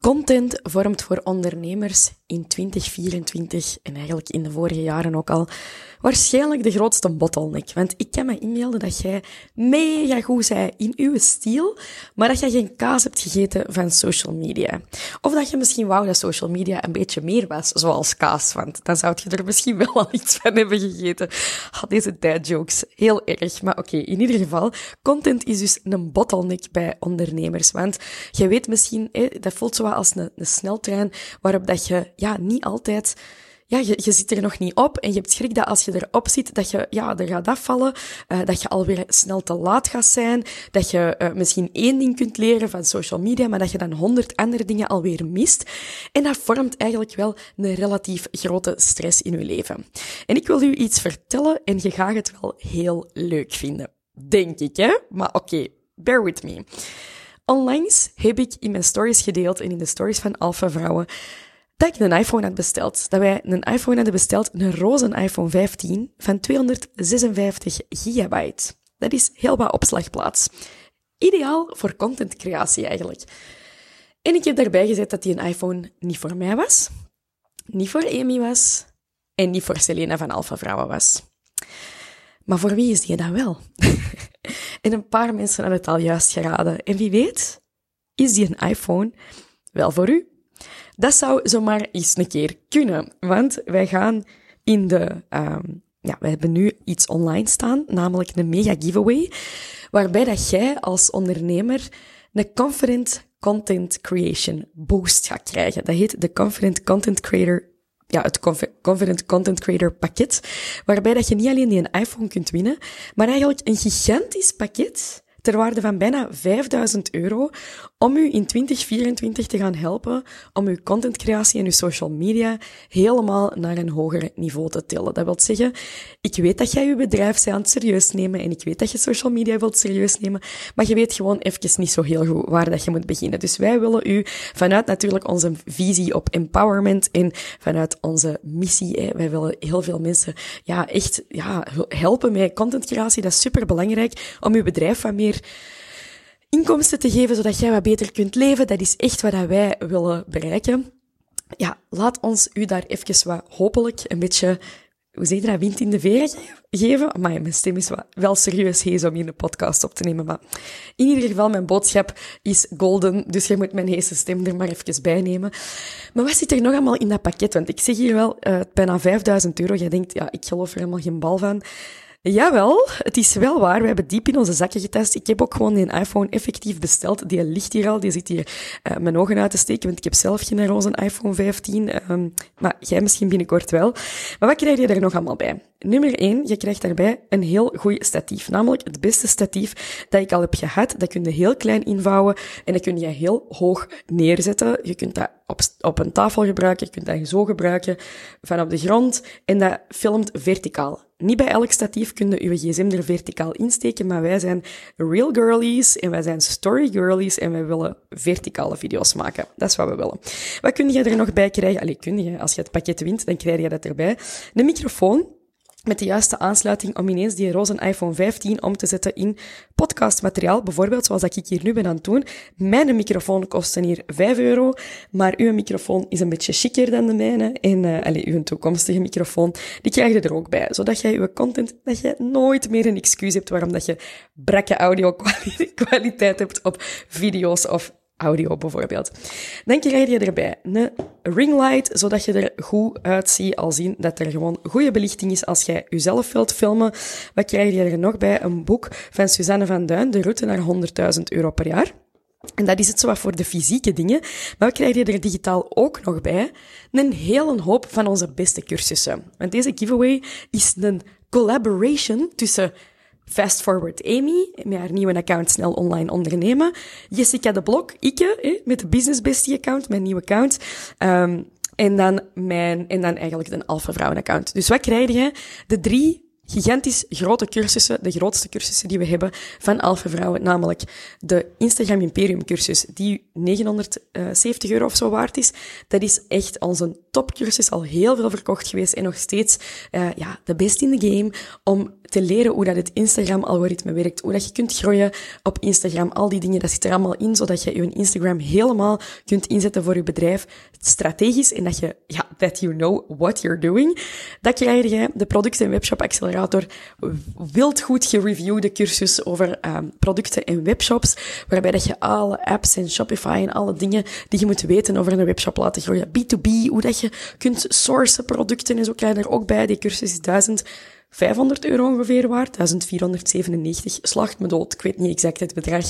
Content vormt voor ondernemers in 2024 en eigenlijk in de vorige jaren ook al waarschijnlijk de grootste bottleneck. Want ik kan me inbeelden dat jij mega goed bent in uw stijl, maar dat jij geen kaas hebt gegeten van social media. Of dat je misschien wou dat social media een beetje meer was, zoals kaas, want dan zou je er misschien wel al iets van hebben gegeten. Ah, deze dad jokes, heel erg. Maar oké, in ieder geval, content is dus een bottleneck bij ondernemers. Want je weet misschien, dat voelt zo als een, een sneltrein waarop dat je ja, niet altijd ja, je, je zit er nog niet op en je hebt schrik dat als je erop zit, dat je ja, er gaat afvallen, uh, dat je alweer snel te laat gaat zijn, dat je uh, misschien één ding kunt leren van social media, maar dat je dan honderd andere dingen alweer mist. En dat vormt eigenlijk wel een relatief grote stress in je leven. En ik wil u iets vertellen en je gaat het wel heel leuk vinden. Denk ik, hè? Maar oké, bear with me. Onlangs heb ik in mijn stories gedeeld en in de stories van Alpha Vrouwen dat ik een iPhone had besteld. Dat wij een iPhone hadden besteld, een roze iPhone 15 van 256 gigabyte. Dat is heel wat opslagplaats. Ideaal voor contentcreatie eigenlijk. En ik heb daarbij gezet dat die een iPhone niet voor mij was, niet voor Amy was en niet voor Selena van Alpha Vrouwen was. Maar voor wie is die dan wel? en een paar mensen hadden het al juist geraden. En wie weet, is die een iPhone wel voor u? Dat zou zomaar eens een keer kunnen, want wij gaan in de, um, ja, we hebben nu iets online staan, namelijk een mega giveaway, waarbij dat jij als ondernemer een Confident Content Creation Boost gaat krijgen. Dat heet de Confident Content Creator ja, het Confident Content Creator pakket, waarbij dat je niet alleen die een iPhone kunt winnen, maar eigenlijk een gigantisch pakket ter waarde van bijna 5000 euro om u in 2024 te gaan helpen om uw contentcreatie en uw social media helemaal naar een hoger niveau te tillen. Dat wil zeggen, ik weet dat jij je bedrijf aan het serieus nemen en ik weet dat je social media wilt serieus nemen, maar je weet gewoon even niet zo heel goed waar dat je moet beginnen. Dus wij willen u vanuit natuurlijk onze visie op empowerment en vanuit onze missie, wij willen heel veel mensen ja, echt ja, helpen met contentcreatie. Dat is super belangrijk om uw bedrijf wat meer inkomsten te geven, zodat jij wat beter kunt leven. Dat is echt wat wij willen bereiken. Ja, laat ons u daar even wat hopelijk een beetje, hoe zeg je dat, wind in de veren geven. Maar mijn stem is wel serieus hees om in de podcast op te nemen. Maar in ieder geval, mijn boodschap is golden. Dus je moet mijn heese stem er maar even bij nemen. Maar wat zit er nog allemaal in dat pakket? Want ik zeg hier wel uh, bijna 5000 euro. Jij denkt, ja, ik geloof er helemaal geen bal van. Jawel, het is wel waar. We hebben diep in onze zakken getest. Ik heb ook gewoon een iPhone effectief besteld. Die ligt hier al. Die zit hier uh, mijn ogen uit te steken, want ik heb zelf geen roze iPhone 15. Um, ehm, maar jij misschien binnenkort wel. Maar wat krijg je er nog allemaal bij? Nummer 1, je krijgt daarbij een heel goed statief. Namelijk het beste statief dat ik al heb gehad. Dat kun je heel klein invouwen en dat kun je heel hoog neerzetten. Je kunt dat op, op een tafel gebruiken, je kunt dat zo gebruiken van op de grond en dat filmt verticaal. Niet bij elk statief kun je uw gsm er verticaal insteken, maar wij zijn real girlies en wij zijn story girlies en wij willen verticale video's maken. Dat is wat we willen. Wat kun je er nog bij krijgen? Allee, kun je, als je het pakket wint, dan krijg je dat erbij. De microfoon, met de juiste aansluiting om ineens die roze iPhone 15 om te zetten in podcastmateriaal. Bijvoorbeeld zoals dat ik hier nu ben aan het doen. Mijn microfoon kost hier 5 euro, maar uw microfoon is een beetje chiquer dan de mijne. En uh, allez, uw toekomstige microfoon, die krijg je er ook bij. Zodat jij uw content, dat je nooit meer een excuus hebt waarom dat je brakke audio kwaliteit hebt op video's of audio bijvoorbeeld. Dan krijg je erbij een ringlight, zodat je er goed uitziet, al zien dat er gewoon goede belichting is als jij jezelf wilt filmen. Wat krijg je er nog bij? Een boek van Suzanne van Duin, De route naar 100.000 euro per jaar. En dat is het zo voor de fysieke dingen. Maar we krijgen er digitaal ook nog bij een hele hoop van onze beste cursussen. Want deze giveaway is een collaboration tussen Fast Forward Amy, met haar nieuwe account Snel Online Ondernemen. Jessica de Blok, ikke, met de Business Bestie account, mijn nieuwe account. Um, en dan mijn, en dan eigenlijk een Alpha Vrouwen account. Dus wat krijg je? De drie gigantisch grote cursussen, de grootste cursussen die we hebben van Alpha Vrouwen, namelijk de Instagram Imperium cursus, die 970 euro of zo waard is. Dat is echt onze topcursus, al heel veel verkocht geweest en nog steeds uh, ja, de best in the game om te leren hoe dat het Instagram-algoritme werkt, hoe dat je kunt groeien op Instagram, al die dingen, dat zit er allemaal in, zodat je je Instagram helemaal kunt inzetten voor je bedrijf, strategisch, en dat je, ja, that you know what you're doing. Dat krijg je, de product- en webshop accelerator, wild goed gereviewde cursus over um, producten en webshops, waarbij dat je alle apps en Shopify en alle dingen die je moet weten over een webshop laten groeien. B2B, hoe dat je kunt sourcen producten en zo krijg je er ook bij. Die cursus is 1000 500 euro ongeveer waard. 1497 slacht me dood. Ik weet niet exact het bedrag.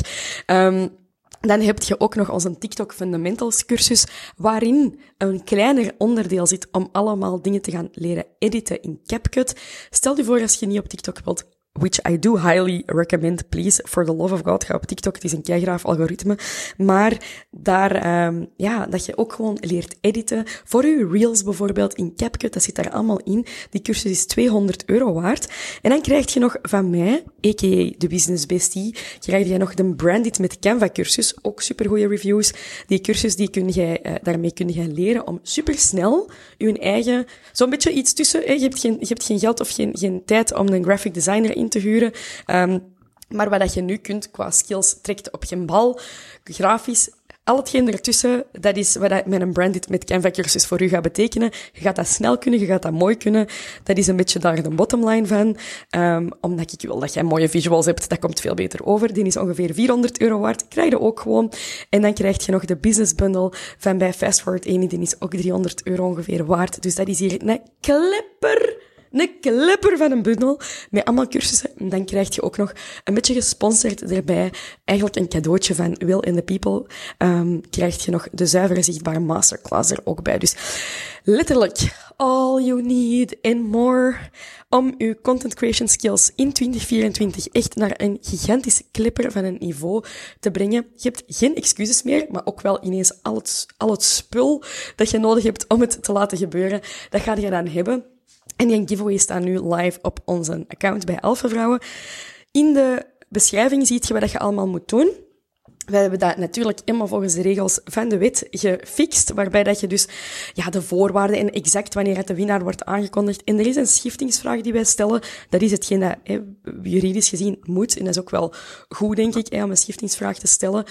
Um, dan heb je ook nog onze TikTok Fundamentals cursus, waarin een kleiner onderdeel zit om allemaal dingen te gaan leren editen in CapCut. Stel je voor als je niet op TikTok wilt which I do highly recommend, please, for the love of God, ga op TikTok, het is een keigraaf algoritme, maar daar, um, ja, dat je ook gewoon leert editen, voor je reels bijvoorbeeld in CapCut, dat zit daar allemaal in, die cursus is 200 euro waard, en dan krijg je nog van mij, a.k.a. de Business Bestie, krijg je nog de Branded met Canva cursus, ook supergoeie reviews, die cursus, die kun jij, uh, daarmee kun je leren om supersnel je eigen, zo'n beetje iets tussen, je, hebt geen, je hebt geen geld of geen, geen tijd om een graphic designer in te huren. Um, maar wat je nu kunt qua skills trekt op geen bal, grafisch, al hetgeen ertussen, dat is wat dat met een branded met Canva cursus voor u gaat betekenen. Je gaat dat snel kunnen, je gaat dat mooi kunnen. Dat is een beetje daar de bottomline van. Um, omdat ik wil dat jij mooie visuals hebt, dat komt veel beter over. Die is ongeveer 400 euro waard. Krijg je ook gewoon. En dan krijg je nog de business bundle van bij Fast Forward 1. Die is ook 300 euro ongeveer waard. Dus dat is hier een klepper een klepper van een bundel met allemaal cursussen. En dan krijg je ook nog een beetje gesponsord erbij, eigenlijk een cadeautje van Will in the People, um, krijg je nog de zuivere zichtbare masterclass er ook bij. Dus letterlijk, all you need and more om uw content creation skills in 2024 echt naar een gigantisch clipper van een niveau te brengen. Je hebt geen excuses meer, maar ook wel ineens al het, al het spul dat je nodig hebt om het te laten gebeuren. Dat ga je dan hebben. En die giveaway staat nu live op onze account bij Alpha Vrouwen. In de beschrijving ziet je wat je allemaal moet doen. We hebben dat natuurlijk helemaal volgens de regels van de wet gefixt, waarbij dat je dus ja, de voorwaarden en exact wanneer het de winnaar wordt aangekondigd. En er is een schiftingsvraag die wij stellen. Dat is hetgeen dat hè, juridisch gezien moet. En dat is ook wel goed, denk ik, om een schiftingsvraag te stellen.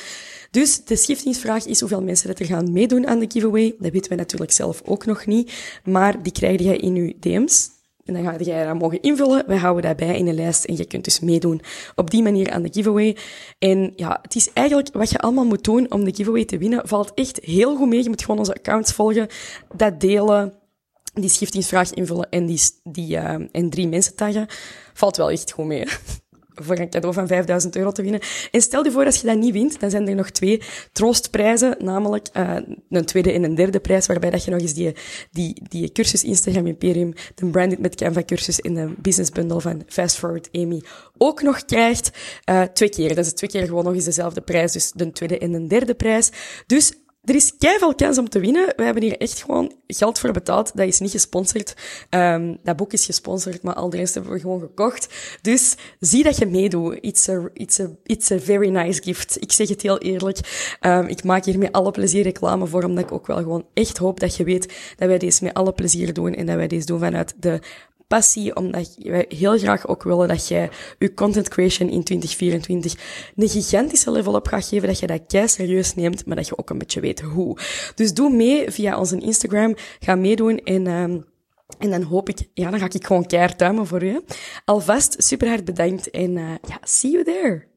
Dus de schiftingsvraag is hoeveel mensen dat er gaan meedoen aan de giveaway. Dat weten wij natuurlijk zelf ook nog niet. Maar die krijg je in uw DM's. En dan ga jij dat mogen invullen. Wij houden dat bij in de lijst en je kunt dus meedoen op die manier aan de giveaway. En ja, het is eigenlijk wat je allemaal moet doen om de giveaway te winnen. Valt echt heel goed mee. Je moet gewoon onze accounts volgen, dat delen, die schiftingsvraag invullen en, die, die, uh, en drie mensen taggen. Valt wel echt goed mee voor een cadeau van 5000 euro te winnen. En stel je voor, als je dat niet wint, dan zijn er nog twee troostprijzen, namelijk uh, een tweede en een derde prijs, waarbij dat je nog eens die, die, die cursus Instagram Imperium, de Branded met Canva cursus in de business bundle van Fast Forward Amy ook nog krijgt. Uh, twee keer. Dat is twee keer gewoon nog eens dezelfde prijs, dus de tweede en de derde prijs. Dus er is veel kans om te winnen. We hebben hier echt gewoon geld voor betaald. Dat is niet gesponsord. Um, dat boek is gesponsord, maar al de rest hebben we gewoon gekocht. Dus zie dat je meedoet. It's a, it's a, it's a very nice gift. Ik zeg het heel eerlijk. Um, ik maak hier met alle plezier reclame voor, omdat ik ook wel gewoon echt hoop dat je weet dat wij deze met alle plezier doen en dat wij deze doen vanuit de passie, omdat wij heel graag ook willen dat jij je content creation in 2024 een gigantische level op gaat geven, dat je dat kei serieus neemt, maar dat je ook een beetje weet hoe. Dus doe mee via onze Instagram, ga meedoen en... Um, en dan hoop ik, ja, dan ga ik gewoon keihard tuimen voor u. Alvast super hard bedankt en uh, ja, see you there.